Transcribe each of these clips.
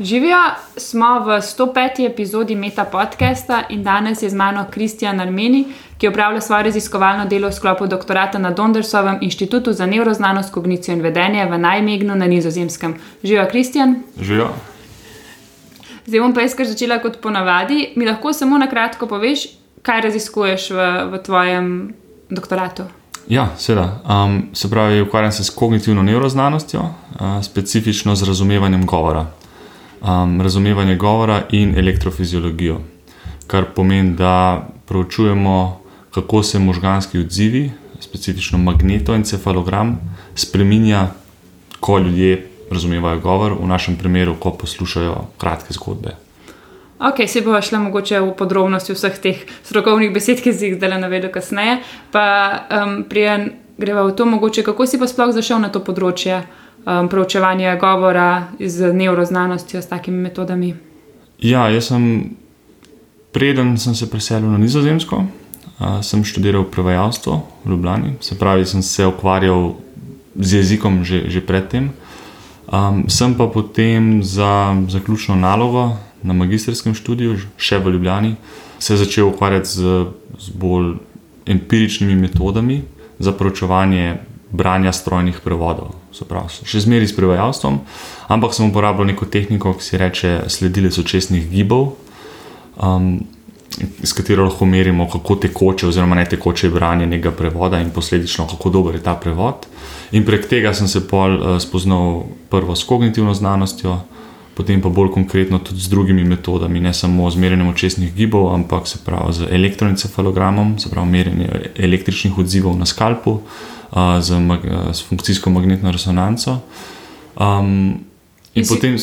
Živijo, smo v 105. epizodi Meta podcasta in danes je z mano Kristjan Armeni, ki upravlja svoje raziskovalno delo v sklopu doktorata na Dondersovem inštitutu za neuroznanost, kognicijo in vedenje v Najmegnu na Nizozemskem. Živijo, Kristjan. Živijo. Zdaj bom pa jaz kar začela kot ponavadi. Mi lahko samo na kratko poveš, kaj raziskuješ v, v tvojem doktoratu. Ja, seveda. Um, se pravi, ukvarjam se s kognitivno neuroznanostjo, uh, specifično z razumevanjem govora razumevanje govora in elektrofiziologijo, kar pomeni, da proučujemo, kako se možganski odzivi, specifično magnetoencefalogram, spremenja, ko ljudje razumevajo govor, v našem primeru, ko poslušajo kratke zgodbe. Ok, se bo šla mogoče v podrobnosti vseh teh strokovnih besed, ki si jih zdaj navedel kasneje. Pa um, prijem greva v to, mogoče, kako si pa sploh zašel na to področje um, proučevanja govora z neuroznanostjo, s takimi metodami? Ja, jaz sem, preden sem se preselil na Nizozemsko, uh, sem študiral prevajalstvo v Ljubljani, se pravi, sem se ukvarjal z jezikom že, že predtem. Um, sem pa potem za zaključno nalogo na magistrskem študiju, še v Ljubljani, se začel ukvarjati z, z bolj empiričnimi metodami za proučevanje branja strojnih prevodov. Pravi, še zmeraj s prevajalstvom, ampak sem uporabljal neko tehniko, ki se reče sledilec očesnih gibov, um, s katero lahko merimo, kako tekoče, oziroma ne tekoče je branje nekega prevoda in posledično, kako dober je ta prevod. In prek tega sem se pol uh, spoznal prvo s kognitivno znanostjo, potem pa bolj konkretno tudi z drugimi metodami, ne samo z merjenjem očesnih gibov, ampak se pravi z elektroencefalogramom, se pravi merjenje električnih odzivov na skalpu z, mag, z funkcijsko magnetno resonanco. Um, in si... potem,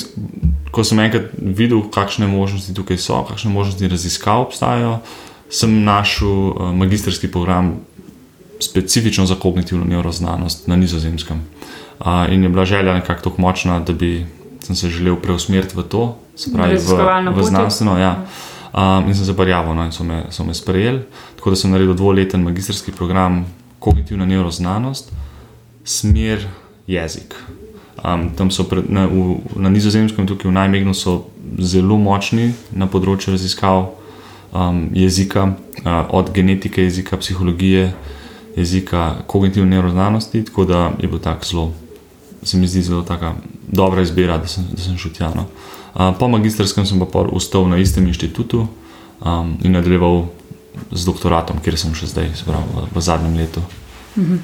ko sem enkrat videl, kakšne možnosti tukaj so, kakšne možnosti raziskav obstajajo, sem našel uh, magistrski program specifično za kognitivno neuroznanost na nizozemskem. Uh, in je bila želja nekako tako močna, da bi se želel preusmeriti v to, se pravi, v, v znanstveno. Ja. Um, in sem se prijavil, no, in so me, so me sprejeli. Tako da sem naredil dvoleten magistrski program kognitivna neuroznanost, smer jezik. Um, tam so pred, na, v, na nizozemskem, tukaj v Najmegnu, so zelo močni na področju raziskav um, jezika, uh, od genetike jezika, psihologije, jezika, kognitivne neuroznanosti. Tako da je bilo tako zelo, se mi zdi zelo dobra izbira, da sem, da sem šel tja. No. Uh, po magistrskem sem pa ostal na istem inštitutu um, in nadaljeval z doktoratom, kjer sem še zdaj, pravi, v, v zadnjem letu. Mhm.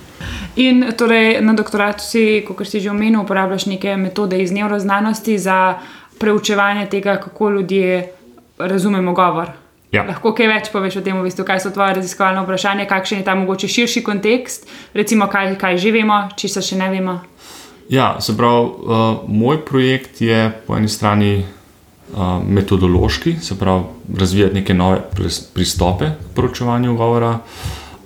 In torej na doktoratu si, kot si že omenil, uporabljaš neke metode iz neuroznanosti za preučevanje tega, kako ljudje razumemo govor. Ja. Lahko kaj več poveš o tem, v bistvu, kaj so tvoje raziskovalne vprašanja, kakšen je ta mogoče širši kontekst, recimo kaj, kaj že vemo, če se še ne vemo. Ja, se pravi, uh, moj projekt je po eni strani metodološki, se pravi, razvijati neke nove pristope k poročevanju govora.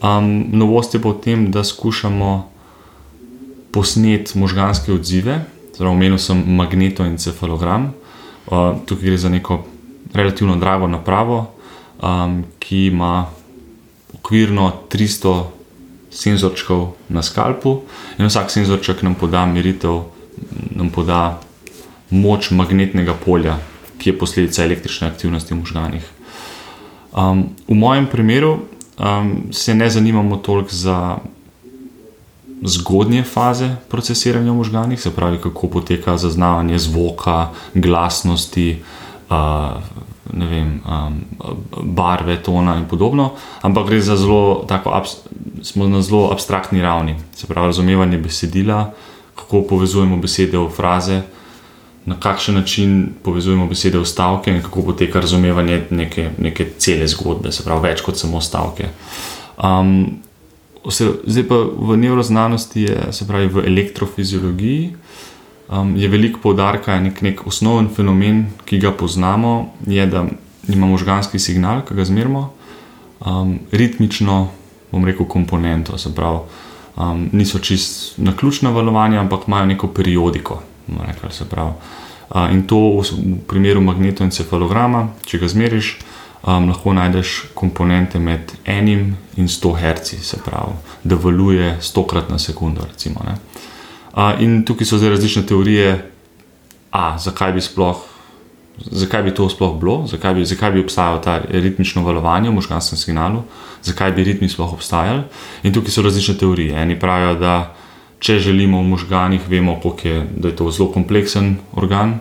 Um, novost je pa v tem, da skušamo posneti možganske odzive. Omenil sem magnetoencefalogram. Uh, tukaj gre za neko relativno drago napravo, um, ki ima okvirno 300 senzorčkov na skalpu, in vsak senzorček nam poda meritev, nam poda moč magnetnega polja, ki je posledica električne aktivnosti v možganjih. Um, v mojem primeru um, se ne zanimamo toliko za zgodnje faze procesiranja v možganjih, se pravi, kako poteka zaznavanje zvoka, glasnosti, uh, vem, um, barve, tona in podobno, ampak gre za zelo, tako, smo na zelo abstraktni ravni, se pravi, razumevanje besedila, kako povezujemo besede v fraze na kakšen način povezujemo besede v stavke in kako poteka razumevanje neke, neke cele zgodbe, se pravi, več kot samo stavke. Um, zdaj pa v neuroznanosti, je, se pravi v elektrofiziologiji, je veliko poudarka, nek, nek osnoven fenomen, ki ga poznamo, je, da imamo možganski signal, ki ga zmerimo, um, ritmično, bom rekel, komponento. Se pravi, um, niso čist na ključna valovanja, ampak imajo neko periodiko rekli, se pravi. In to v primeru magnetoencefalograma, če ga zmeriš, um, lahko najdeš komponente med enim in 100 Hz, se pravi, da valuje 100 krat na sekundo. Recimo, uh, in tukaj so zdaj različne teorije, a, zakaj bi sploh zakaj bi to sploh bilo, zakaj bi, zakaj bi obstajalo ta ritmično valovanje v možganskem signalu, zakaj bi ritmi sploh obstajali. In tukaj so različne teorije. Eni pravijo, da če želimo v možganih, vemo, je, da je to zelo kompleksen organ.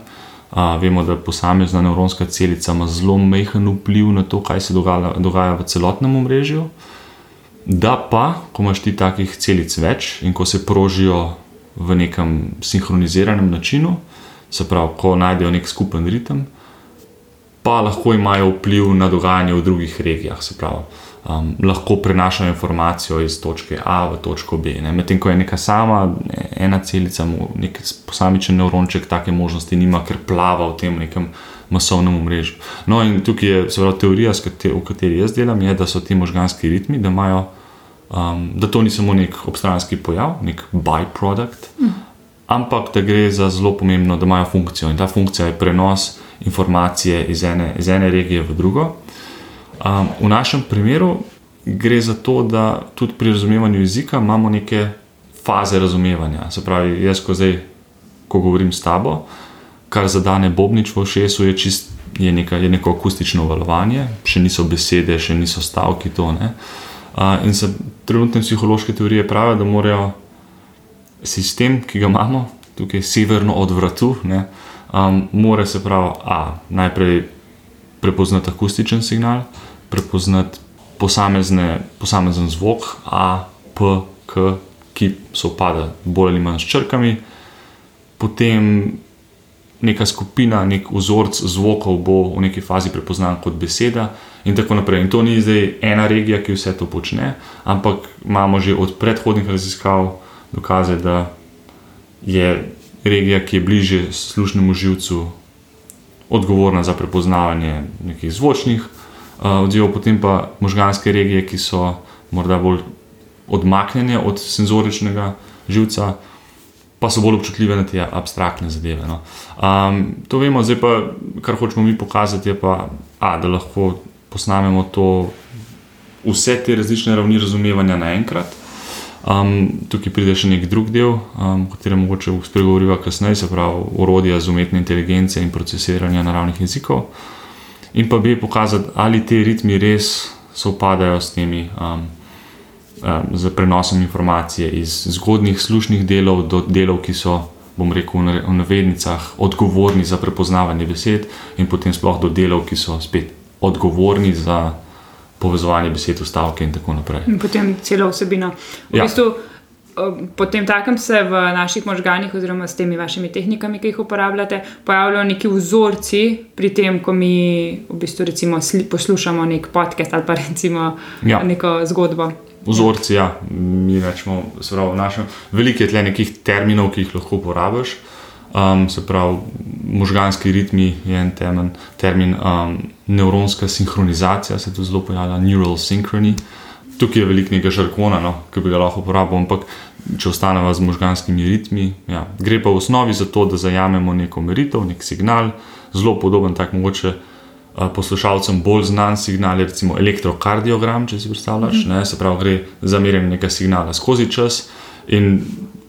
Uh, vemo, da posamezna nevropska celica ima zelo majhen vpliv na to, kaj se dogaja, dogaja v celotnem omrežju. Da pa, ko imaš ti takih celic več in ko se prožijo v nekem sinhroniziranem načinu, se pravi, ko najdejo nek skupen ritem, pa lahko imajo vpliv na dogajanje v drugih regijah. Se pravi, um, lahko prenašajo informacijo iz točke A v točko B. Medtem ko je neka sama, ena celica, nek posamičen nevronček, take možnosti nima, ker plava v tem nekem. Masovnem mrežu. No, in tukaj je pravi, teorija, v kateri jaz delam, je, da so ti možganski ritmi, da, imajo, um, da to ni samo nek obstranski pojav, nek byproduct, mm ampak da gre za zelo pomembno, da imajo funkcijo in ta funkcija je prenos informacije iz ene, iz ene regije v drugo. Um, v našem primeru gre za to, da tudi pri razumevanju jezika imamo neke faze razumevanja. Se pravi, jaz, ko zdaj, ko govorim s tabo, kar zadane Bobnič v ošesu, je, čist, je, neka, je neko akustično valovanje, še niso besede, še niso stavki. To, uh, in se trenutne psihološke teorije pravijo, da morajo sistem, ki ga imamo tukaj severno od vratu, ne, um, mora se pravi, a, najprej prepoznati akustičen signal, prepoznati posamezne, posamezen zvok, a, p, k, ki so pada bolj ali manj s črkami, potem neka skupina, nek vzorec zvokov bo v neki fazi prepoznan kot beseda. In tako naprej. In to ni zdaj ena regija, ki vse to počne, ampak imamo že od predhodnih raziskav dokaze, da je regija, ki je bliže slušnemu živcu, odgovorna za prepoznavanje nekih zvočnih uh, odzivov, potem pa možganske regije, ki so morda bolj odmaknjene od senzoričnega živca. Pa so bolj občutljive na te abstraktne zadeve. No. Um, to vemo, zdaj pa, kar hočemo mi pokazati, je, pa, a, da lahko posnamemo to, vse te različne ravni razumevanja naenkrat. Um, tukaj pride še nek drug del, um, o katerem mogoče spregovoriva kasneje, se pravi urodja za umetne inteligence in procesiranje naravnih jezikov. In pa bi pokazati, ali ti ritmi res sovpadajo s temi, um, um, z prenosom informacije iz zgodnih slušnih delov do delov, ki so, bom rekel, v navednicah odgovorni za prepoznavanje besed, in potem sploh do delov, ki so spet odgovorni za povezovanje besed, stavke in tako naprej. In potem celo vsebino. V ja. bistvu, po tem takem se v naših možganjih, oziroma s temi vašimi tehnikami, ki jih uporabljate, pojavljajo neki vzorci pri tem, ko mi v bistvu recimo, poslušamo nek podcast ali pa recimo ja. neko zgodbo. Vzorci, ja, mi rečemo, da veliko je tle nekih terminov, ki jih lahko uporabiš. Um, se pravi, možganski ritmi je en temen, termin, um, nevropska sinhronizacija se tu zelo pojavlja, neural synchrony. Tukaj je veliko nekaj žarkona, no, ki bi ga lahko uporabil, ampak če ostanemo z možganskimi ritmi, ja. gre pa v osnovi za to, da zajamemo neko meritev, nek signal, zelo podoben, tako mogoče poslušalcem bolj znan signal, recimo elektrokardiogram, če si predstavljaš, mm -hmm. se pravi, gre za merjenje nekega signala skozi čas. In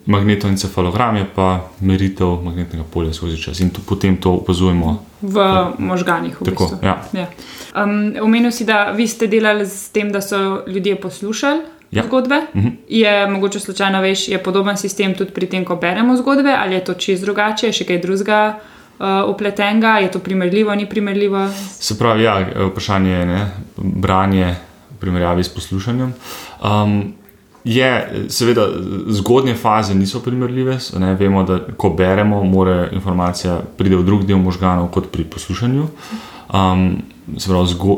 magnetoencefalogram je pa meritev magnetnega polja skozi čas in to, potem to opazujemo v možganjih. V Tako, ja. Ja. Um, omenil si, da vi ste delali s tem, da so ljudje poslušali. Ja. Zgodbe. Uh mhm. -huh. Je mogoče slučajno veš, je podoben sistem tudi pri tem, ko beremo zgodbe, ali je to čist drugače, še kaj drugega uh, upletenega, je to primerljivo, ni primerljivo? Se pravi, ja, vprašanje je branje v primerjavi s poslušanjem. Um, Je, seveda, zgodnje faze niso primerljive. Ne, vemo, da ko beremo, mora informacija priti v drug del možganov, kot pri poslušanju. Um, pravi, zgo,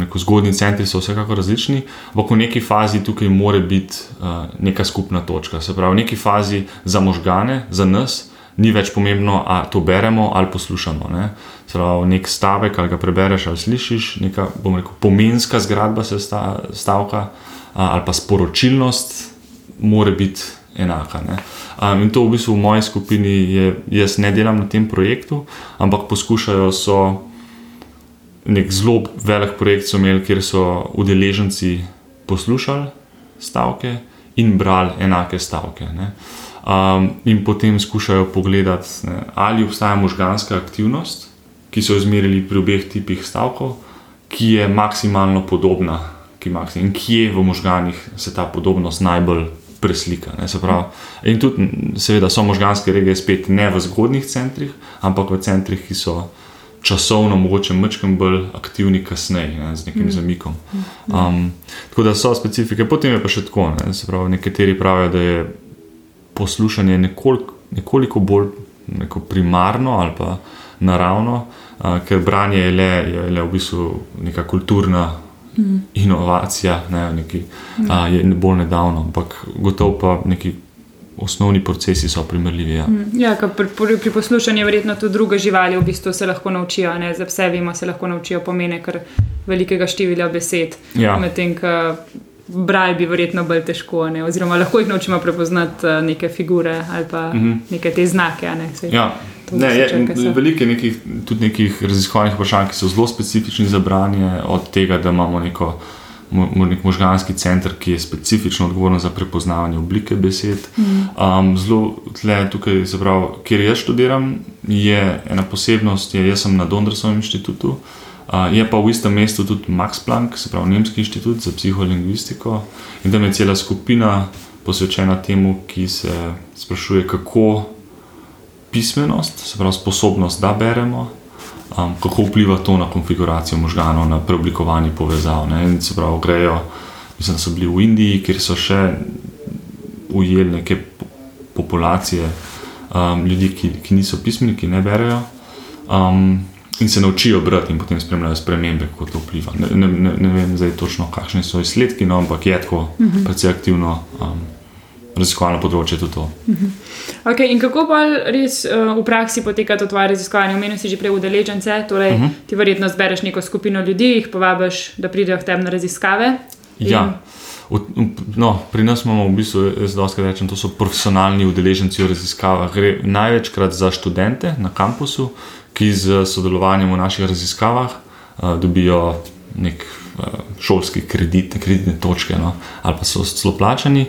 rekel, zgodni centri so vsekako različni, ampak v neki fazi tukaj mora biti uh, neka skupna točka. Se pravi, v neki fazi za možgane, za nas, ni več pomembno, ali to beremo ali poslušamo. Ne. Pravi, nek stavek, ali ga prebereš ali slišiš, neka rekel, pomenska zgradba se sta, stavka ali pa sporočilnost, mora biti enaka. Um, in to v bistvu v moji skupini je, jaz ne delam na tem projektu, ampak poskušajo so nek zelo velik projekt, imeli, kjer so udeleženci poslušali stavke in brali enake stavke. Um, in potem skušajo pogledati, ne, ali obstaja možganska aktivnost ki so jo izmerili pri obeh tipih stavkov, ki je maksimalno podobna, ki maks in kje v možganjih se ta podobnost najbolj preslika. Ne, se pravi, in tudi, seveda, so možganske regije spet ne v zgodnih centrih, ampak v centrih, ki so časovno mogoče mečem bolj aktivni, kasneje, ne, z nekim zamikom. Um, tako da so specifike, potem je pa še tako. Ne, se pravi, nekateri pravijo, da je poslušanje nekoliko, nekoliko bolj neko primarno ali pa naravno, uh, ker branje je le, je le v bistvu neka kulturna. Inovacija ne, neki, a, je bolj nedavno, ampak gotovo pa neki osnovni procesi so primerljivi. Ja, Ja, ker pri, pri, pri poslušanju verjetno tudi druge živali v bistvu se lahko naučijo, ne? za pse vemo, se lahko naučijo pomene kar velikega števila besed. Ja. Medtem, braj bi verjetno bolj težko, ne? oziroma lahko jih naučimo prepoznati eh, neke figure ali pa mm -hmm. neke te znake. Ne? Saj, Ja. Ne, je, veliko je nekih, tudi nekih raziskovalnih vprašanj, ki so zelo specifični za branje, od tega, da imamo neko, mo, nek možganski center, ki je specifično odgovoren za prepoznavanje oblike besed. Um, zelo tle, tukaj, pravi, kjer jaz študiram, je ena posebnost, je, jaz sem na Dondersovem inštitutu. Uh, je pa v istem mestu tudi Max Planck, se pravi Nemški inštitut za psiholingvistiko, in tam je cela skupina posvečena temu, ki se sprašuje, kako pismenost, se pravi sposobnost, da beremo, um, kako vpliva to na konfiguracijo možganov, na preoblikovanje povezav. Ne? In se pravi, grejo, mislim, da so bili v Indiji, kjer so še ujeli neke po- populacije um, ljudi, ki, ki niso pismeni, ki ne berejo. Um, In se naučijo brati, in potem spremljajo spremembe, kako to vpliva. Ne, ne, ne, ne vem, zdaj točno, kakšni so izsledki, no, ampak je tako, uh -huh. precej aktivno um, raziskovalno področje tudi to. Okay, in kako pa res uh, v praksi poteka to tvoje raziskovanje? Omenil si že prej udeležence, torej uh Mhm. -huh. ti verjetno zbereš neko skupino ljudi, jih povabiš, da pridejo k tebi na raziskave. in- Ja. V- No, pri nas imamo v bistvu, jaz dosti rečem, to so profesionalni udeleženci v raziskavah. Gre največkrat za študente na kampusu, ki z sodelovanjem v naših raziskavah uh, dobijo nek uh, šolski kredit, kreditne točke, no, ali pa so celo plačani.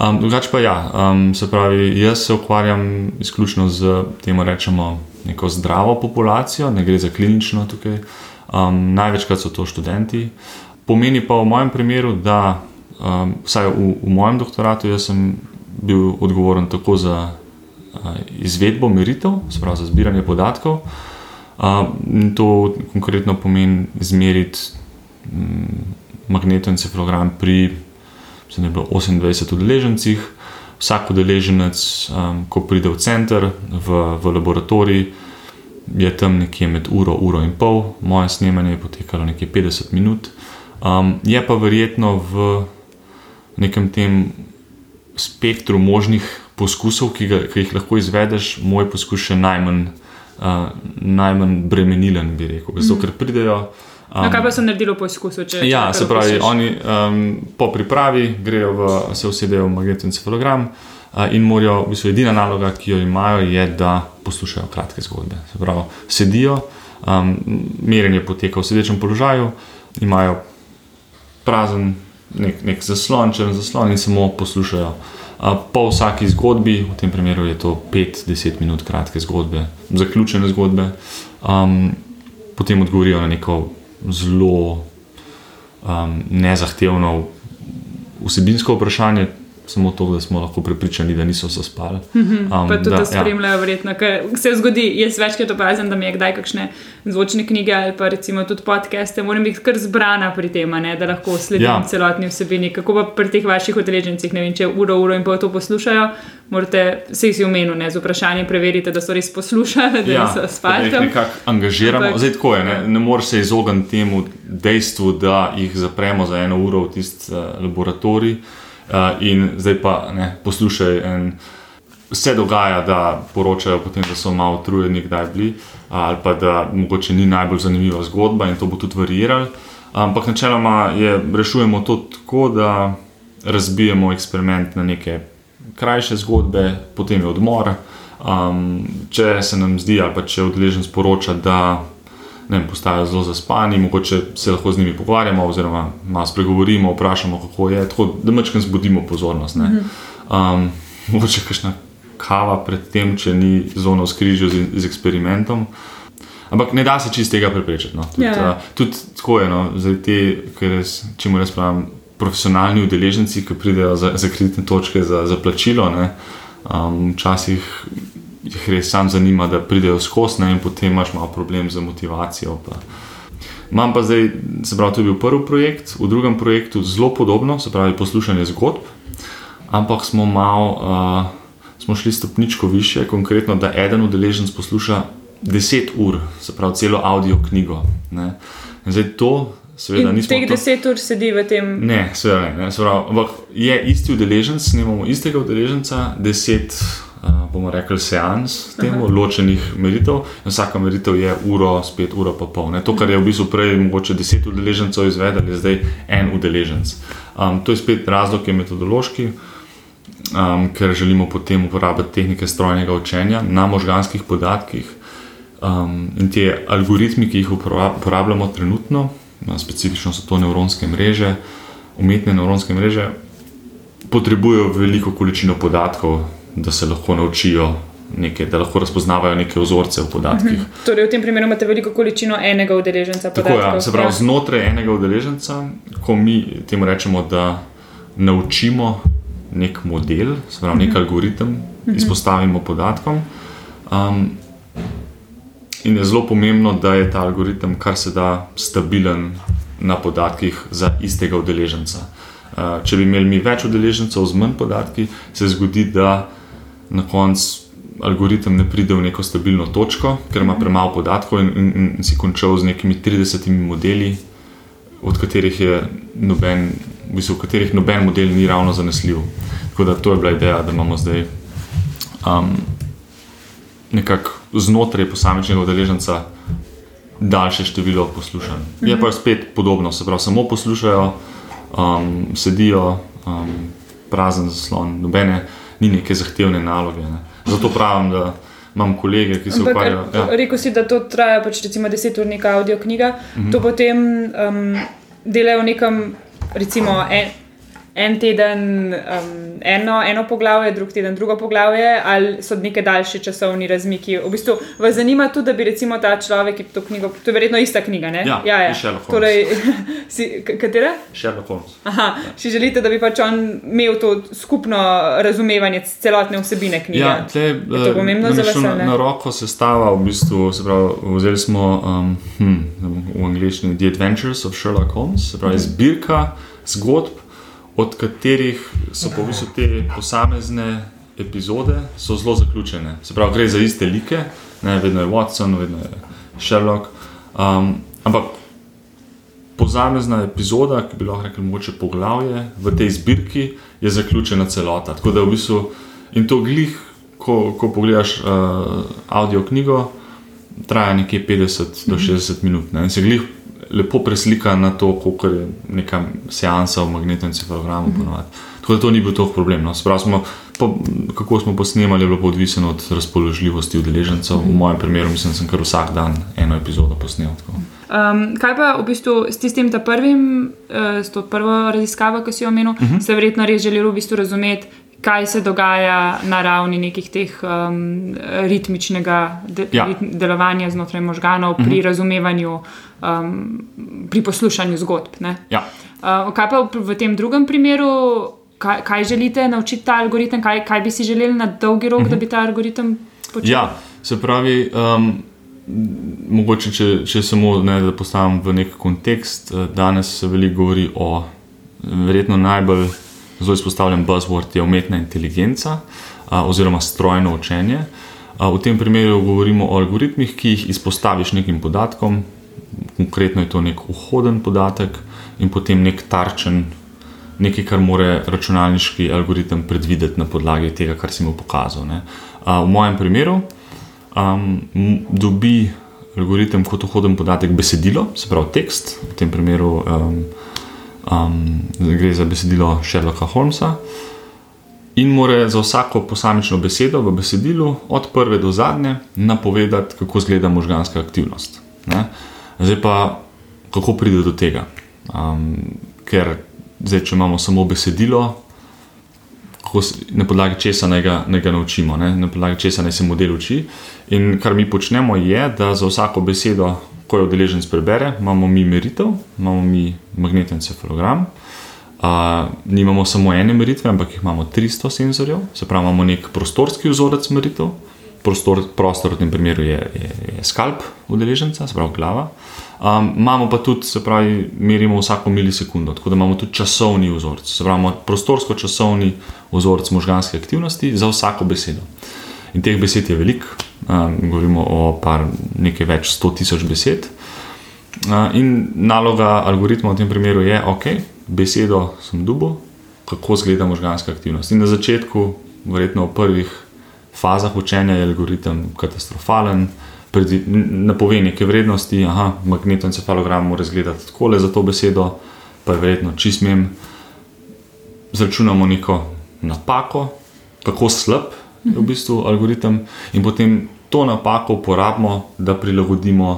Um, drugače pa ja, um, se pravi, jaz se ukvarjam izključno z temu rečemo neko zdravo populacijo, ne gre za klinično tukaj. Um, največkrat so to študenti. Pomeni pa v mojem primeru, da um, vsaj v, v mojem doktoratu jaz sem bil odgovoren tako za izvedbo meritev, pravi za zbiranje podatkov. In to konkretno pomeni izmeriti mm, magnetoencefalogram pri da je bilo 28 udeležencih. Vsak udeleženec, ko pride v center, v, v laboratorij, je tam nekje med uro, uro in pol, moje snemanje je potekalo nekje 50 minut. Um, je pa verjetno v nekem tem spektru možnih poskusov, ki, ga, ki jih lahko izvedeš, moj poskus še najmanj, uh, najmanj bremenilen, bi rekel. Zato, ker pridejo. No, kaj pa so naredili poskusu? Če, Ja, če se pravi, opišeš? oni um, po pripravi grejo v, se usedejo v magnetoencefalogram uh, in morajo, v bistvu, edina naloga, ki jo imajo, je, da poslušajo kratke zgodbe. Se pravi, sedijo, um, merjenje poteka v sedečem položaju, imajo prazen nek, nek zaslon, črn zaslon in samo poslušajo. Po vsaki zgodbi, v tem primeru je to 5-10 minut kratke zgodbe, zaključene zgodbe, um, potem odgovorijo na neko zelo um, nezahtevno vsebinsko vprašanje, samo to, da smo lahko prepričani, da niso zaspali. Um, Pa tudi, da, da ja. spremljajo, verjetno, ker se zgodi. Jaz večkrat opazim, da mi je kdaj kakšne zvočne knjige ali pa recimo tudi podcaste, moram biti kar zbrana pri tem, ne, da lahko sledim ja. Ja. celotni vsebini. Kako pa pri teh vaših udeležencih, ne vem, če uro, uro in pol to poslušajo, morate se jih omeniti, ne z vprašanjem preverite, da so res poslušali, da Ja, niso da spali. jih tam. nekako angažiramo. Ampak- Zdaj, tako je, ne, ne moreš se izogniti temu dejstvu, da jih zapremo za eno uro v tisti uh, laboratorij uh, in zdaj pa ne, poslušaj. En, Se dogaja, da poročajo, potem, da so malo utrujeni, kdaj bili, ali pa da mogoče ni najbolj zanimiva zgodba in to bo tudi variralo. Ampak načeloma je, rešujemo to tako, da razbijemo eksperiment na neke krajše zgodbe, potem je odmor. Um, če se nam zdi, ali pa če odeležen sporoča, da ne vem, postajajo zelo zaspani, mogoče se lahko z njimi pogovarjamo, oziroma malo spregovorimo, vprašamo, kako je, tako da mečkam zbudimo pozornost. ne. Um, mogoče kakšna kava pred tem, če ni zelo skrižje z, z eksperimentom. Ampak ne da se čist tega preprečiti. No. Tudi, Ja. uh, tudi tako je, no, zaradi te, ker če mu jaz pravim, profesionalni udeleženci, ki pridejo za, za kreditne točke za, za plačilo, ne, um, včasih jih res sam zanima, da pridejo skozi in potem imaš malo problem z motivacijo. Pa. Imam pa zdaj, se pravi, to je bil prvi projekt, v drugem projektu zelo podobno, se pravi, poslušanje zgodb, ampak smo malo, uh, smo šli stopničko više, konkretno, da eden udeleženc posluša 10 ur, se pravi, celo audio knjigo. Ne. In zdaj to, seveda, In teh deset ur sedi v tem. Ne, seveda ne. ne se pravi, ampak je isti udeleženec, snemamo istega udeleženca, deset, uh, bomo rekli, seans, temu, ločenih meritev. Vsaka meritev je uro, spet uro pa pol. Ne. To, kar je v bistvu prej mogoče deset udeležencev izvedel, je zdaj en udeleženc. Um, to je spet razlog, ki je metodološki. Um, ker želimo potem uporabiti tehnike strojnega učenja na možganskih podatkih. Um, in ti algoritmi, ki jih upora- uporabljamo trenutno, specifično so to nevronske mreže, umetne nevronske mreže, potrebujejo veliko količino podatkov, da se lahko naučijo nekaj, da lahko razpoznavajo neke vzorce v podatkih. Torej, v tem primeru imate veliko količino enega udeleženca. Tako ja, podatkov. se pravi, znotraj enega udeleženca, ko mi temu rečemo, da naučimo nek model, se pravi, nek algoritem, izpostavimo podatkom. Um, in je zelo pomembno, da je ta algoritem kar se da stabilen na podatkih za istega udeleženca. Uh, če bi imeli mi več udeležencev z manj podatki, se zgodi, da na koncu algoritem ne pride v neko stabilno točko, ker ima premalo podatkov in, in, in si končal z nekimi 30 modeli, od katerih je noben, v bistvu, v katerih noben model ni ravno zanesljiv. Tako da to je bila ideja, da imamo zdaj um, nekako znotraj posamečnega udeleženca daljše število poslušanj. Je pa spet podobno, se pravi, samo poslušajo, um, sedijo, um, prazen zaslon, nobene, ni neke zahtevne naloge. Ne. Zato pravim, da imam kolege, ki se Ampak ukvarjajo. ja. rekel si, da to traja pač recimo 10 ur neka audio knjiga, mm. -hmm. to potem um, delajo v nekem, recimo en, en teden um, eno, eno poglavje, drug teden drugo poglavje, ali so neke daljše časovni razmiki. V bistvu vas zanima tudi, da bi recimo ta človek, ki to knjigo, to je verjetno ista knjiga, ne? Ja, ja, je ja. Sherlock Holmes. Torej, si, katera? Sherlock Holmes. Aha, si želite, da bi pač on imel to skupno razumevanje celotne vsebine knjige? Ja, tle, Je to pomembno za vas? na, na roko sestava, v bistvu, se pravi, vzeli smo um, hm, v angleščini The Adventures of Sherlock Holmes, se pravi, zbirka zgodb, od katerih so po v bistvu te posamezne epizode so zelo zaključene. Se pravi, gre za iste like, ne, vedno je Watson, vedno je Sherlock. Um, ampak posamezna epizoda, ki bi lahko rekli, mogoče poglavje v tej zbirki, je zaključena celota. Tako da v bistvu in to glih, ko, ko pogledaš uh, audio knjigo, traja nekje 50 do 60 minut. Ne? In se glih lepo preslika na to, koliko je neka seansa v magnetnem encefalogramu. ponovadi. Tako da to ni bil toliko problem. No. Se pravi, Smo, po, kako smo posnemali, je bilo pa odvisno od razpoložljivosti udeležencev. V mojem primeru mislim, da sem kar vsak dan eno epizodo posnel. Tako. Um, kaj pa v bistvu s tistim prvim, uh, s to prvo raziskavo, ki si jo omenil, uh Mhm. -huh. ste verjetno res želeli v bistvu razumeti, kaj se dogaja na ravni nekih teh um, ritmičnega de Ja. rit delovanja znotraj možganov uh -huh. pri razumevanju, um, pri poslušanju zgodb. ne? Ja. Uh, kaj pa v, tem drugem primeru, kaj, kaj želite naučiti ta algoritem, kaj, kaj bi si želeli na dolgi rok, uh -huh. da bi ta algoritem počel? Ja, se pravi, um, mogoče če, če samo ne, da postavim v nek kontekst, eh, danes se veliko govori o verjetno najbolj zelo izpostavljen buzzword je umetna inteligenca a, oziroma strojno učenje. A, v tem primeru govorimo o algoritmih, ki jih izpostaviš nekim podatkom, konkretno je to nek vhoden podatek in potem nek tarčen, nekaj, kar more računalniški algoritem predvideti na podlagi tega, kar si mu pokazal. ne. A, v mojem primeru um, dobi algoritem kot vhoden podatek besedilo, se pravi tekst, v tem primeru um, um, gre za besedilo Sherlocka Holmesa. In mora za vsako posamično besedo v besedilu, od prve do zadnje, napovedati, kako izgleda možganska aktivnost. Ne? Zdaj pa, kako pride do tega? Um, ker zdaj, če imamo samo besedilo, kako, na podlagi česa naj ga, naj ga naučimo, ne? na podlagi česa naj se model uči. In kar mi počnemo, je, da za vsako besedo, ko jo udeleženec prebere, imamo mi meritev, imamo mi magneten cefalogram. Uh, nimamo samo ene meritve, ampak imamo 300 senzorjev, se pravi, imamo nek prostorski vzorec meritev. Prostor, prostor v tem primeru je, je, je skalp udeleženca, se pravi glava. Um, imamo pa tudi, se pravi, merimo vsako milisekundo, tako da imamo tudi časovni vzorec, se pravi, prostorsko-časovni vzorec možganske aktivnosti za vsako besedo. In teh besed je veliko, govorimo o par, nekaj več sto tisoč besed. In naloga algoritma v tem primeru je, ok, besedo sem dubo, kako izgleda možganska aktivnost. In na začetku, verjetno v prvih fazah učenja, je algoritem katastrofalen napove neke vrednosti, aha, magnetni encefalogram mora izgledati tako le za to besedo, pa je verjetno čistim. Zračunamo neko napako, kako slab je v bistvu algoritem, in potem to napako uporabimo, da prilagodimo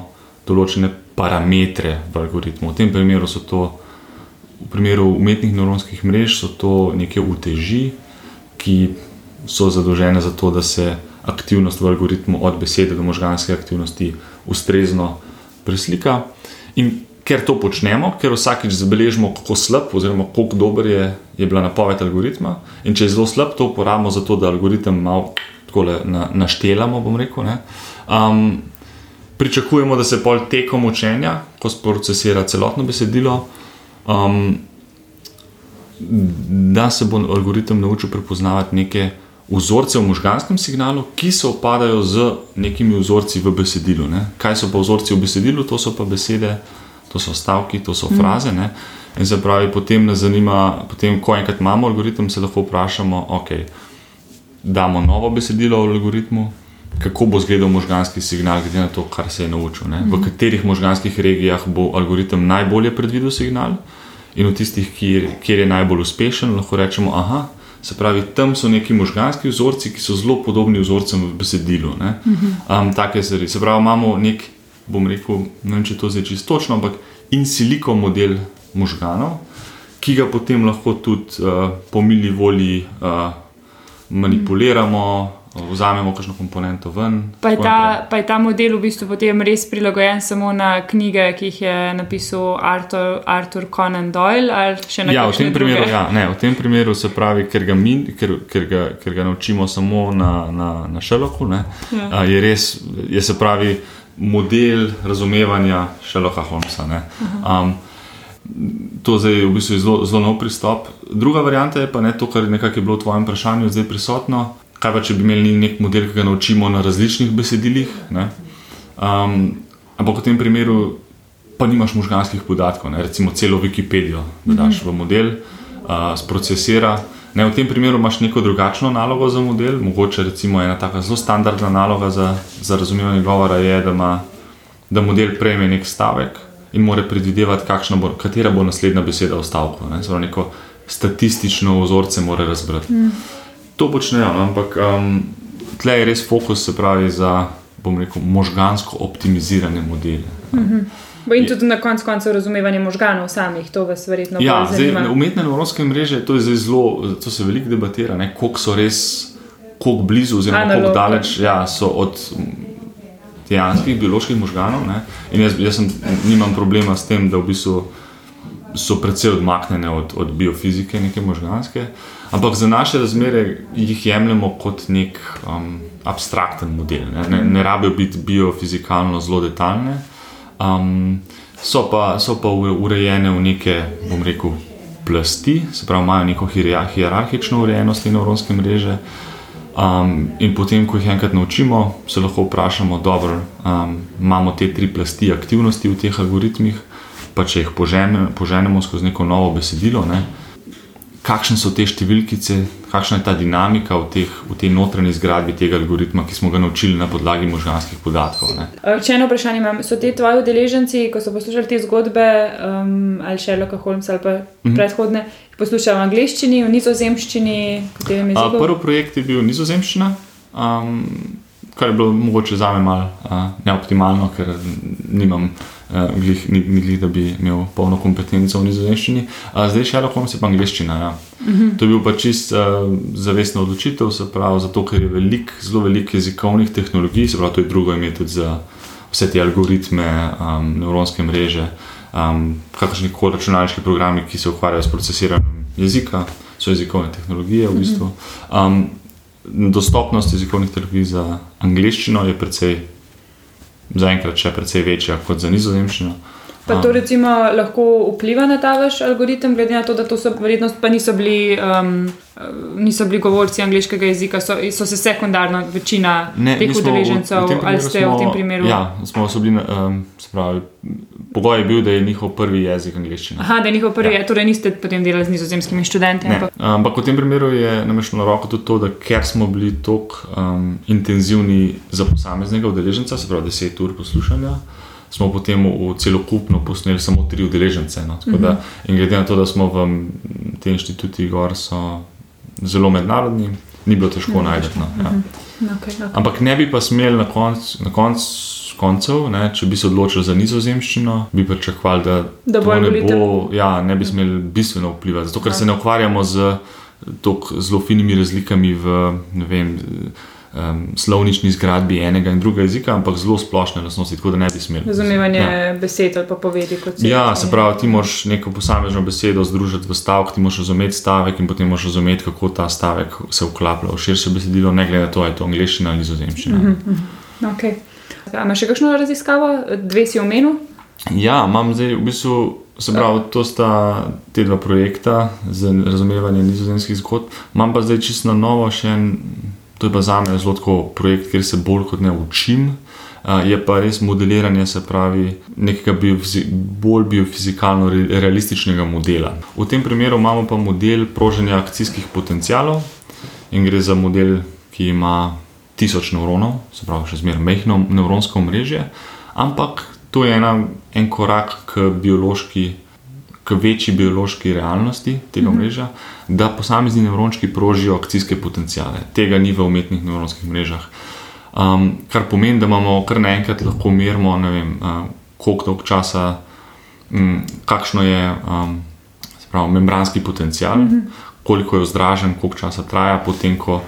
določene parametre v algoritmu. V tem primeru so to, v primeru umetnih neuronskih mrež, so to neke uteži, ki so zadolžene za to, da se aktivnost v algoritmu od besede do možganske aktivnosti ustrezno preslika. In ker to počnemo, ker vsakič zabeležimo, kako slab oziroma kako dober je, je bila napoved algoritma, in če je zelo slab, to uporabimo za to, da algoritem malo na, naštelamo, bom rekel. Um, pričakujemo, da se pol tekom učenja, ko procesira celotno besedilo, um, da se bo algoritem naučil prepoznavati neke vzorce v možganskem signalu, ki se opadajo z nekimi vzorci v besedilu. Ne? Kaj so pa vzorci v besedilu, to so pa besede, to so stavki, to so fraze. Ne? In se pravi, potem nas zanima, potem, ko enkrat imamo algoritem, se lahko vprašamo, ok, damo novo besedilo v algoritmu. Kako bo izgledal možganski signal, glede na to, kar se je naučil. Ne? V katerih možganskih regijah bo algoritem najbolje predvidel signal, in v tistih, kjer, kjer je najbolj uspešen, lahko rečemo, aha, Se pravi, tam so neki možganski vzorci, ki so zelo podobni vzorcem v besedilu. Um, take stvari. Se pravi, imamo nek, bom rekel, ne vem, če to zdaj čisto točno, ampak in siliko model možganov, ki ga potem lahko tudi uh, po mili volji uh, manipuliramo, vzamemo kakšno komponento ven. Pa je, ta, pa je ta model v bistvu potem res prilagojen samo na knjige, ki jih je napisal Arthur, Arthur Conan Doyle ja, v tem primeru, ja, ne, v tem primeru se pravi, ker ga, mi, ker, ker ga, ker ga naučimo samo na, na, na Sherlocku, ja. a, je res, je se pravi, model razumevanja Sherlocka Holmesa. Um, to zdaj je v bistvu zelo, zelo nov pristop. Druga varianta je pa ne to, kar je bilo v tvojem vprašanju zdaj prisotno. Kaj pa, če bi imeli nek model, ki ga naučimo na različnih besedilih? Um, ampak v tem primeru pa nimaš možganskih podatkov, ne? recimo celo Wikipedijo, da daš v model, uh, sprocesira. Ne, v tem primeru imaš neko drugačno nalogo za model, mogoče recimo ena tako zelo standardna naloga za, za razumevanje govora je, da, ima, da model prejme nek stavek in more predvidevati, bo, katera bo naslednja beseda v stavku. Ne? Zelo neko statistično vzorce mora razbrati. Mm to počnejo, no, ampak um, tle je res fokus, se pravi, za rekel, možgansko optimizirane modele. Mm -hmm. In tudi na koncu koncev razumevanje možganov samih, to vas verjetno ja, zdaj, umetne neuronske mreže, to zelo, to se veliko debatira, koliko so res, koliko blizu, oziroma koliko daleč ja, so od dejanskih bioloških možganov. Ne? In jaz, jaz sem, nimam problema s tem, da v bistvu so precej odmaknjene od, od biofizike, neke možganske. Ampak za naše razmere jih jemljemo kot nek um, abstrakten model. Ne, ne, ne rabijo biti biofizikalno zelo detaljne, um, so, pa, so pa urejene v neke, bom rekel, plasti, se pravi, imajo neko hierarhično urejenost te neuronske mreže. Um, in potem, ko jih enkrat naučimo, se lahko vprašamo, da um, imamo te tri plasti aktivnosti v teh algoritmih pa če jih požene, poženemo skozi neko novo besedilo, ne, kakšne so te številkice, kakšna je ta dinamika v, teh, v tej notranji zgradbi tega algoritma, ki smo ga naučili na podlagi možganskih podatkov. Ne. Če eno vprašanje imam, so ti tvoji udeleženci, ko so poslušali te zgodbe um, ali Sherlocka Holmesa ali pa mm -hmm. predhodne, poslušali v angleščini, v nizozemščini? Prvi projekt je bil nizozemščina. Um, kar je bilo mogoče za me malo uh, neoptimalno, ker nimam uh, glih, ni, ni glih, da bi imel polno kompetenco v nizozemščini. Uh, zdaj še lahko se pa angliščina. Ja. Uh -huh. To je bil pa čist uh, zavestna odločitev, se pravi, zato ker je velik, zelo veliko jezikovnih tehnologij, se pravi, to je drugo ime tudi za vse te algoritme, um, nevronske mreže, um, kakršni koli računalniški programi, ki se ukvarjajo s procesiranjem jezika, so jezikovne tehnologije v bistvu. Um, dostopnost jezikovnih tehnologij za angliščino je precej, zaenkrat še precej večja kot za nizozemščino. Pa to recimo lahko vpliva na ta vaš algoritem, glede na to, da to so verjetno pa niso bili, um, niso bili govorci angliškega jezika, so, so se sekundarno večina ne, teh udeležencev ali ste smo, v tem primeru? Ja, smo bili, um, spravi, pogoj je bil, da je njihov prvi jezik angliščina. Aha, da je njihov prvi, ja. torej niste potem delali z nizozemskimi študenti. Ampak. ampak v tem primeru je namešno na roko tudi to, da ker smo bili tako um, intenzivni za posameznega udeleženca, se pravi 10 ur poslušanja smo potem v celokupno posneli samo tri udeležence. No. Da, mhm. in glede na to, da smo v tem inštitutu Gor, so zelo mednarodni, ni bilo težko najti. No. Ja. Mhm. Okay, okay. Ampak ne bi pa smeli na koncu. Konc, Koncev, ne, če bi se odločili za nizozemščino, bi pričakovali, da, da ne, bo, ja, ne bi smeli bistveno vplivati. Zato, ker ja. se ne ukvarjamo z tako zelo finimi razlikami v vem, um, slovnični zgradbi enega in drugega jezika, ampak zelo splošne lastnosti, tako da ne bi smeli. Razumevanje ja. besed ali pa povedi kot se. Ja, se pravi, ti moraš neko posamezno besedo združiti v stavek, ti moraš razumeti stavek in potem moraš razumeti, kako ta stavek se vklaplja v širše besedilo, ne glede na to, ali je to angliščina ali nizozemščina. Mm -hmm. okay. Imaš še kakšno raziskavo, dve si omenil? Ja, imam zdaj v bistvu. Se pravi, to sta te dva projekta za razumevanje nizozemskih zgodb. Imam pa zdaj čisto novo še en To je pa za me zelo tako projekt, kjer se bolj kot ne učim. Je pa res modeliranje, se pravi, nekega biofizi bolj biofizikalno realističnega modela. V tem primeru imamo pa model proženja akcijskih potencialov in gre za model, ki ima tisoč nevronov, se pravi, še zmeraj mehko nevronsko mreže, ampak to je ena, en korak k biološki k večji biološki realnosti tega mhm. mreža, da posamezni nevrončki prožijo akcijske potencijale. Tega ni v umetnih nevronskih mrežah. Um, kar pomeni, da imamo kar naenkrat lahko merimo, ne vem, uh, koliko dolg časa, um, kakšno je um, pravi, membranski potencijal, mm -hmm. koliko je vzdražen, koliko časa traja, potem ko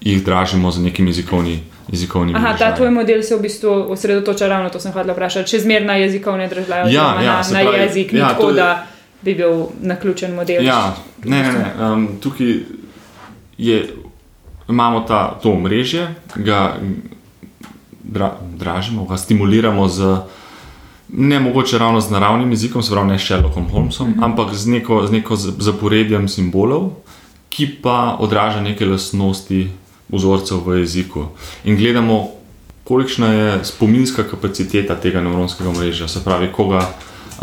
jih dražimo za nekim jezikovnim jezikovni jezik. Aha, ta tvoj model se v bistvu osredotoča ravno to, sem hotel vprašati, če zmerna jezikovna država ja, ja, na, na jezik, ja, tako je, da bi bil naključen model. Ja, ne, ne, ne. Um, tukaj je, imamo ta, to mreže, ga dra, dražimo, ga stimuliramo z. Ne mogoče ravno z naravnim jezikom, se pravi, ne s Sherlockom Holmesom, uh mhm. -huh. ampak z neko, z neko zaporedjem simbolov, ki pa odraža neke lastnosti vzorcev v jeziku. In gledamo, kolikšna je spominska kapaciteta tega nevronskega mreža, se pravi, koga,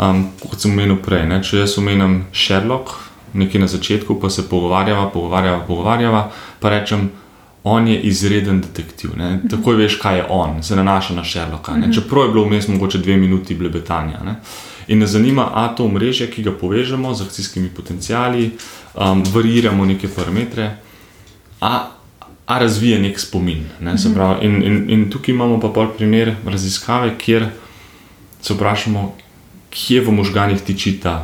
um, kot sem omenil prej. Ne? Če jaz omenjam Sherlock, nekaj na začetku, pa se pogovarjava, pogovarjava, pogovarjava, pa rečem. On je izreden detektiv, ne? takoj veš, kaj je on, se nanaša na Sherlocka. Ne? Mhm. Čeprav je bilo vmes mogoče dve minuti blebetanja. Ne? In me zanima, a to mreže, ki ga povežemo z akcijskimi potencijali, um, variramo neke parametre, a a razvije nek spomin. Ne, pravi, in, in, in tukaj imamo pa pol primer raziskave, kjer se vprašamo, kje v možganjih tiči ta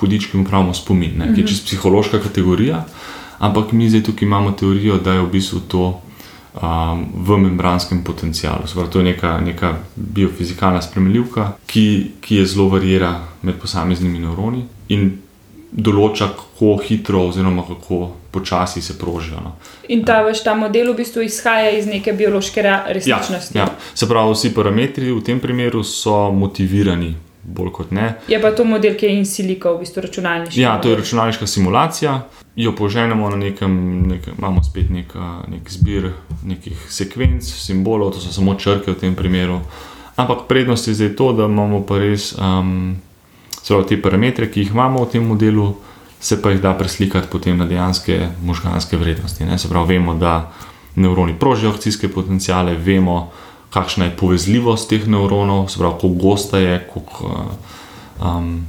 hudič, ki mu pravimo spomin, ne, ki je mhm. čisto psihološka kategorija. Ampak mi zdaj tukaj imamo teorijo, da je v bistvu to um, v membranskem potencialu. Pravi, to je neka, neka biofizikalna spremenljivka, ki, ki je zelo varira med posameznimi nevroni. In določa, kako hitro, oziroma kako počasi se prožijo. No. In ta vaš ta model v bistvu izhaja iz neke biološke resničnosti. Ja, ja. Se pravi, vsi parametri v tem primeru so motivirani. Bolj kot ne. Je pa to model, ki je in siliko, v bistvu računalniški. Ja, to je računalniška simulacija. Jo poženemo na nekem, nekem imamo spet nek, nek zbir nekih sekvenc, simbolov, to so samo črke v tem primeru. Ampak prednost je zdaj to, da imamo pa res um, te parametre, ki jih imamo v tem modelu, se pa jih da preslikati potem na dejanske možganske vrednosti. Ne? Se pravi, vemo, da nevroni prožijo akcijske potencijale, vemo, kakšna je povezljivost teh nevronov, se pravi, kako gosta je. Koliko, um,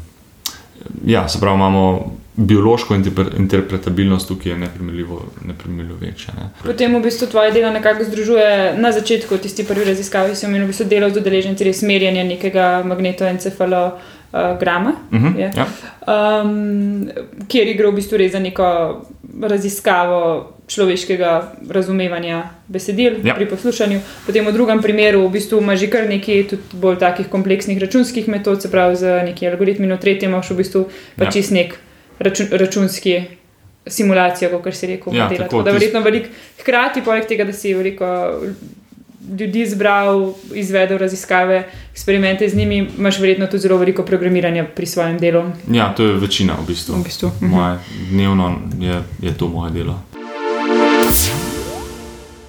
ja, se pravi, imamo biološko interpretabilnost, ki je neprimerljivo, neprimerljivo večja. Ne. Potem v bistvu tvoje delo nekako združuje na začetku, tisti prvi raziskavi, sem jim v bistvu delal z udeleženci, res merjenje nekega magnetoencefalo uh, Grama, Uh -huh, je, ja. um, kjer gre v bistvu res za neko raziskavo človeškega razumevanja besedil Ja. pri poslušanju. Potem v drugem primeru v bistvu ima že kar nekaj tudi bolj takih kompleksnih računskih metod, se pravi z neki algoritmi, in v tretjem imaš v bistvu pa Ja. čist nek račun, računski. Simulacijo, kot si rekel, Ja, modela. tako, Tako da verjetno veliko, hkrati poleg tega, da si veliko ljudi zbral, izvedel raziskave, eksperimente z njimi, imaš verjetno tudi zelo veliko programiranja pri svojem delu. ja, to je večina v bistvu. V bistvu. mhm. Moje dnevno je, je to moje delo.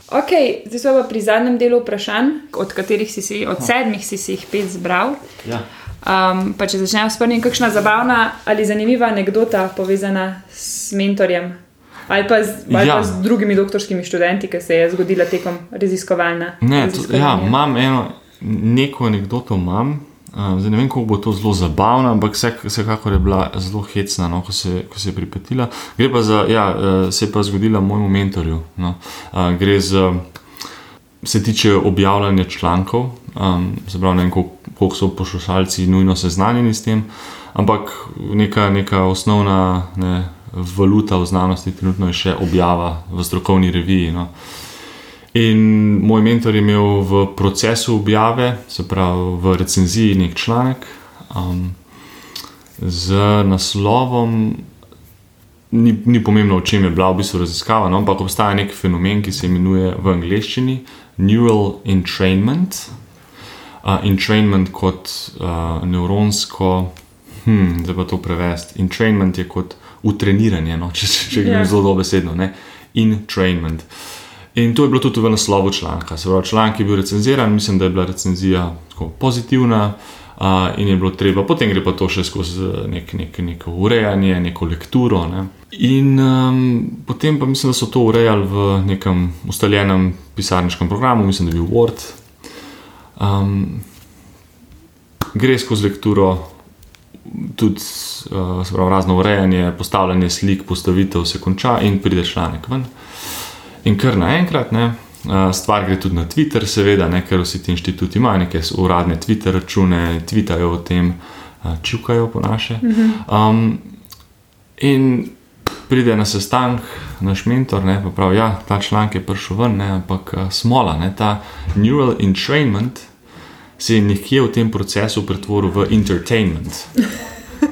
Ok, zdaj smo pa pri zadnjem delu vprašanj, od katerih si, si od sedmih si, si jih pet zbral. Ja. Um, pa če začnemo s prvim, kakšna zabavna ali zanimiva anekdota povezana s mentorjem ali pa z, ali Ja. pa z drugimi doktorskimi študenti, ki se je zgodila tekom raziskovalna. Ne, to, ja, imam eno, neko anegdoto, imam. Uh, zdaj ne vem, kako bo to zelo zabavno, ampak vsek- vsekakor je bila zelo hecna, no, ko, se, ko se je pripetila. Gre pa za, ja, uh, se je pa zgodila mojemu mentorju. No. Uh, gre za, se tiče objavljanja člankov, um, se pravi, ne vem, koliko, koliko so poslušalci nujno seznanjeni s tem, ampak neka, neka osnovna ne, valuta v znanosti trenutno je še objava v strokovni reviji. No. In moj mentor je imel v procesu objave, se pravi v recenziji, nek članek um, z naslovom. Ni, ni pomembno, o čem je bila v bistvu raziskava, no, ampak obstaja nek fenomen, ki se imenuje v angleščini neural entrainment. Uh, entrainment kot uh, nevronsko, hm, zdaj pa to prevesti. Entrainment je kot utreniranje, no, če, če, če grem Ja. zelo dobesedno. Ne? Entrainment. In to je bilo tudi v naslovu članka. Se pravi, članek je bil recenziran, mislim, da je bila recenzija pozitivna. Uh, in je bilo treba, potem gre pa to še skozi nek, nek, neko urejanje, neko lekturo. Ne. In um, potem pa mislim, da so to urejali v nekem ustaljenem pisarniškem programu, mislim, da je bil Word. Um, gre skozi lekturo, tudi uh, pravi, razno urejanje, postavljanje slik, postavitev se konča in pride članek ven. In kar naenkrat, ne, uh, stvar gre tudi na Twitter, seveda, ne, ker vsi ti inštituti imajo neke uradne Twitter račune, tvitajo o tem, uh, čukajo po naše. Um, in pride na sestanek naš mentor, ne, pa pravi, ja, ta članek je prišel ven, ne, ampak uh, smola, ne, ta neural entrainment se je nekje v tem procesu pretvoril v entertainment.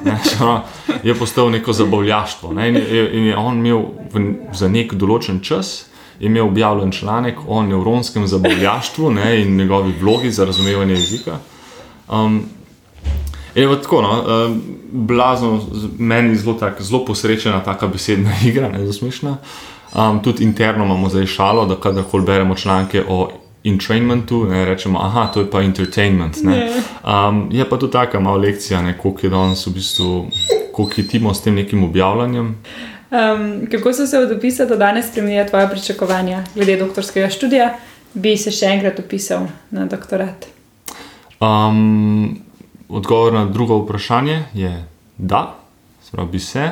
Ne, je postal neko zabavljaštvo. Ne, in, je, in je on imel v, za nek določen čas imel objavljen članek o nevronskem zabavljaštvu ne, in njegovi vlogi za razumevanje jezika. Um, Je pa tako, no, uh, blazno, meni zelo, tak, zelo posrečena taka besedna igra, ne zelo smešna. Um, tudi interno imamo zdaj šalo, da kadarkoli beremo članke o entrainmentu, ne rečemo, aha, to je pa entertainment. Ne. Um, je pa tudi taka malo lekcija, ne, koliko je danes v bistvu, koliko hitimo s tem nekim objavljanjem. Um, kako so se od opisa do danes spremenila tvoja pričakovanja glede doktorskega študija? Bi se še enkrat upisal na doktorat? Um, odgovor na drugo vprašanje je da, spravi bi se.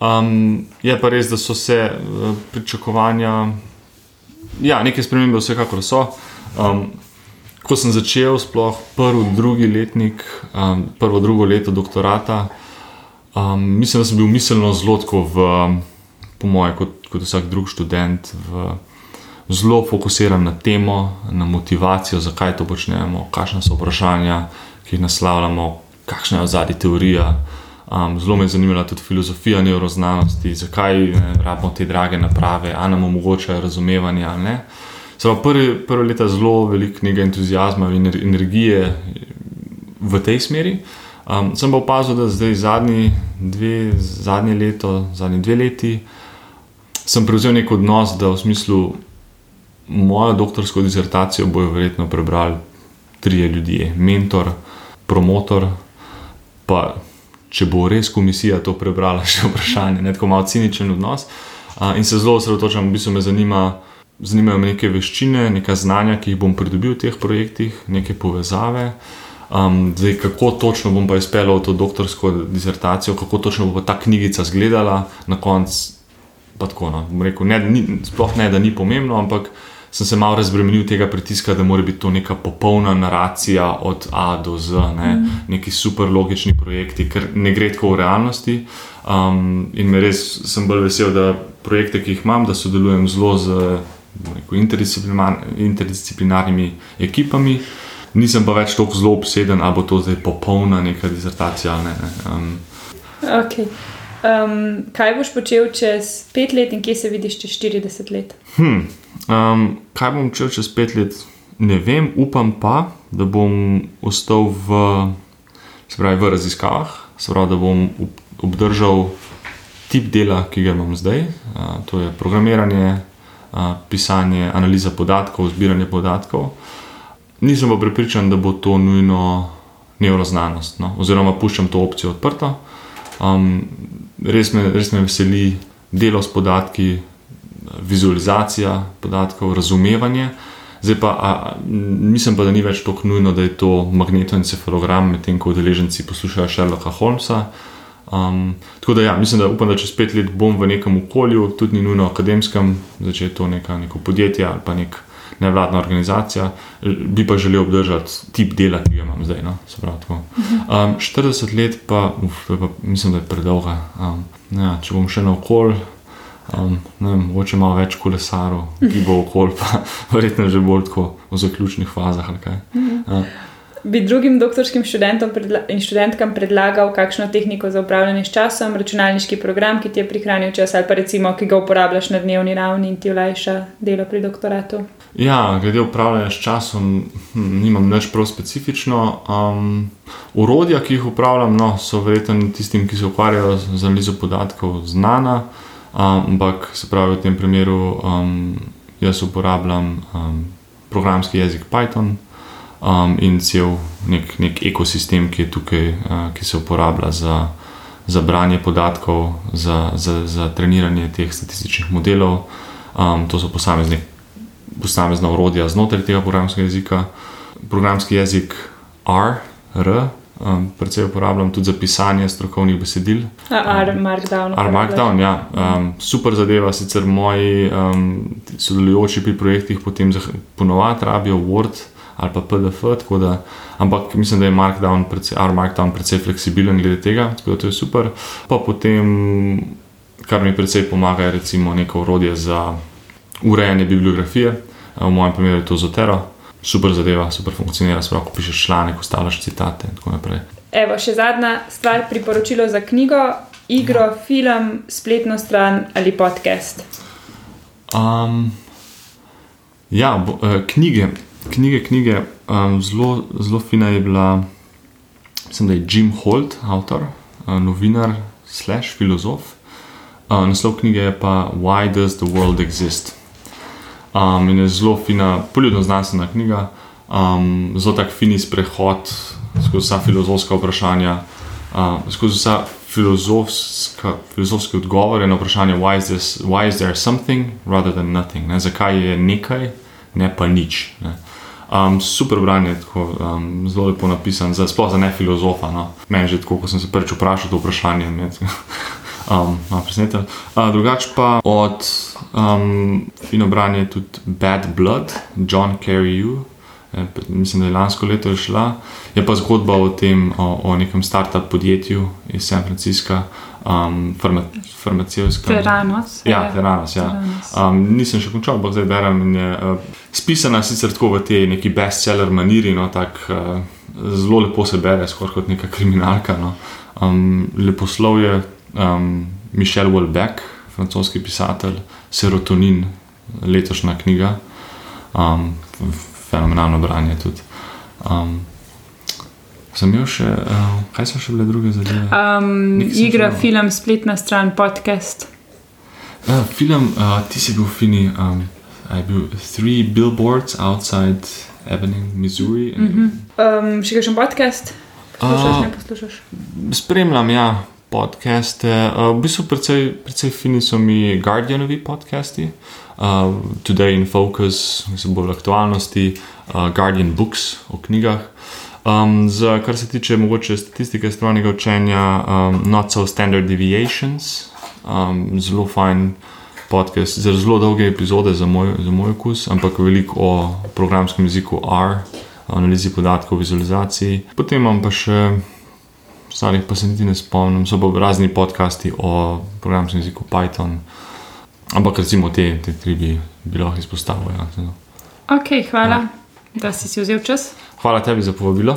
Um, je pa res, da so se eh, pričakovanja, ja, neke spremembe vsekakor so. Um, ko sem začel, sploh prvi, drugi letnik, um, prvo, drugo leto doktorata, um, mislim, da sem bil miselno zelo tako v, po moje, kot, kot vsak drug študent, v, zelo fokusiran na temo, na motivacijo, zakaj to počnemo, kakšne so vprašanja, ki jih naslavljamo, kakšna je zadnja teorija. Um, zelo me je zanimala tudi filozofija neuroznanosti, zakaj ne, rabimo te drage naprave, ali nam omogočajo razumevanje ali ne. Pravi, prvi, prvi leta zelo veliko nekega entuzijazma in ener- energije v tej smeri. Um, sem pa opazil, da zdaj zadnji dve, zadnje leto, zadnji dve leti, sem prevzel nek odnos, da v smislu mojo doktorsko disertacijo bojo verjetno prebrali trije ljudje, mentor, promotor, pa če bo res komisija to prebrala, še vprašanje, ne tako malo ciničen odnos. A, in se zelo osredotočam, v bistvu me zanima, zanimajo me neke veščine, neka znanja, ki jih bom pridobil v teh projektih, neke povezave. Um, zdaj, kako točno bom pa izpeljal to doktorsko disertacijo, kako točno bo ta knjigica izgledala na koncu, pa tako. No, rekel, ne, ni, sploh ne, da ni pomembno, ampak sem se malo razbremenil tega pritiska, da mora biti to neka popolna naracija od A do Z, ne? mm. neki super logični projekti, ker ne gre tako v realnosti. Um, in me res sem bolj vesel, da projekte, ki jih imam, da sodelujem zelo z rekel, interdisciplinar, interdisciplinarnimi ekipami. Nisem pa več tako zelo obseden, ali bo to zdaj popolna neka disertacija. Ne, ne. Um, okay. um, kaj boš počel čez pet let in kje se vidiš čez 40 let? Hmm. Um, kaj bom počel čez pet let? Ne vem, upam pa, da bom ostal v, pravi, v raziskavah, pravi, da bom obdržal tip dela, ki ga imam zdaj, uh, to je programiranje, uh, pisanje, analiza podatkov, zbiranje podatkov. Nisem pa prepričan, da bo to nujno neuroznanost, no? oziroma puščam to opcijo odprto. Um, res, me, res me veseli delo s podatki, vizualizacija podatkov, razumevanje. Zdaj pa a, mislim, pa, da ni več tako nujno, da je to magnetoencefalogram, medtem ko udeleženci poslušajo Sherlocka Holmesa. Um, tako da, ja, mislim, da upam, da čez pet let bom v nekem okolju, tudi ni nujno akademskem, začeti to neka, neko podjetje ali pa nek nevladna organizacija, bi pa želel obdržati tip dela, ki ga imam zdaj. No? Um, 40 let pa, uf, pa mislim, da je predolga. Um, ja, če bom še na okolju, um, mogoče malo več kolesarov, ki bo okolje, pa verjetno že bolj tako v zaključnih fazah. Uh, bi drugim doktorskim študentom in študentkam predlagal kakšno tehniko za upravljanje s časom, računalniški program, ki ti je prihranil čas, ali pa recimo, ki ga uporabljaš na dnevni ravni in ti olajša delo pri doktoratu? Ja, glede upravljanja s časom, hm, nimam nič prav specifično. Um, urodja, ki jih upravljam, no, so verjetno tistim, ki se ukvarjajo z analizo podatkov, znana, um, ampak se pravi v tem primeru um, jaz uporabljam um, programski jezik Python um, in cel nek, nek ekosistem, ki je tukaj, uh, ki se uporablja za, za branje podatkov, za, za, za treniranje teh statističnih modelov. Um, to so posamezne, posamezna urodja znotraj tega programskega jezika. Programski jezik R, R. Um, predvsej uporabljam tudi za pisanje strokovnih besedil. R, Markdown. R, Markdown, ja. Um, super zadeva, sicer moji um, sodelujoči pri projektih potem ponovadi rabijo Word, ali pa PDF. Da, ampak mislim, da je Markdown, predvsej, Markdown precej fleksibilen glede tega, tako da to je super. Pa potem, kar mi precej pomaga, je recimo neko urodje za urejanje bibliografije, v mojem primeru je to Zotero. Super zadeva, super funkcionira, sploh ko pišeš članek, ustaviš citate in tako naprej. Evo, še zadnja stvar, priporočilo za knjigo, igro, ja. film, spletno stran ali podcast. Um, ja, bo, uh, knjige knjige, knjige. Um, zelo, zelo fina je bila, mislim, da je Jim Holt, avtor, uh, novinar, slash filozof. Uh, naslov knjige je pa Why Does the World Exist? Um, in je zelo fina, poljudno znanstvena knjiga, um, zelo tak fini sprehod skozi vsa filozofska vprašanja, uh, skozi vsa filozofske odgovore na vprašanje, why is, this, why is there something rather than nothing? Ne? Zakaj je nekaj, ne pa nič? Ne? Um, super branje, tako, um, zelo lepo napisan, za, sploh za ne filozofa. No. Meni že tako, ko sem se prvič vprašal to vprašanje. um, no, uh, drugač pa od um, fino branje je tudi Bad Blood, John Carey. E, mislim, da je lansko leto šla. Je pa zgodba o tem, o, o nekem start-up podjetju iz San Francisca, um, farma, farmacijskem. Teranos. Ja, Teranos. Ja. Um, nisem še končal, ampak zdaj berem. Je, uh, spisana sicer tako v tej neki bestseller maniri, no, tak, uh, zelo lepo se bere, skoraj kot neka kriminalka. No. Um, leposlov je um, Mišel Welbeck, francoski pisatelj, Serotonin, letošnja knjiga. Um, fenomenalno branje tudi. Um, Sem imel še, uh, kaj so še bile druge zadeve? Um, igra, film, spletna stran, podcast. Uh, film, uh, ti si bil fini. Um, I bil three billboards outside Evening, Missouri. Mm -hmm. um, še kakšen podcast? Poslušaš, uh, ne poslušaš? Spremljam, ja, podcaste. Uh, v bistvu precej, precej fini so mi Guardianovi podcasti. Uh, Today in Focus, ki so bolj aktualnosti, uh, Guardian Books o knjigah. Um, za kar se tiče mogoče statistike strojnega učenja, um, not so standard deviations, um, zelo fajn podcast za zelo dolge epizode za moj, za moj okus, ampak veliko o programskem jeziku R, analizi podatkov, vizualizaciji. Potem imam pa še, starih pa se niti ne spomnim, so pa razni podcasti o programskem jeziku Python. Ampak recimo te, te tri bi, bi lahko izpostavil. Ja. Ok, hvala, ja. da si si vzel čas. Hvala tebi za povabilo.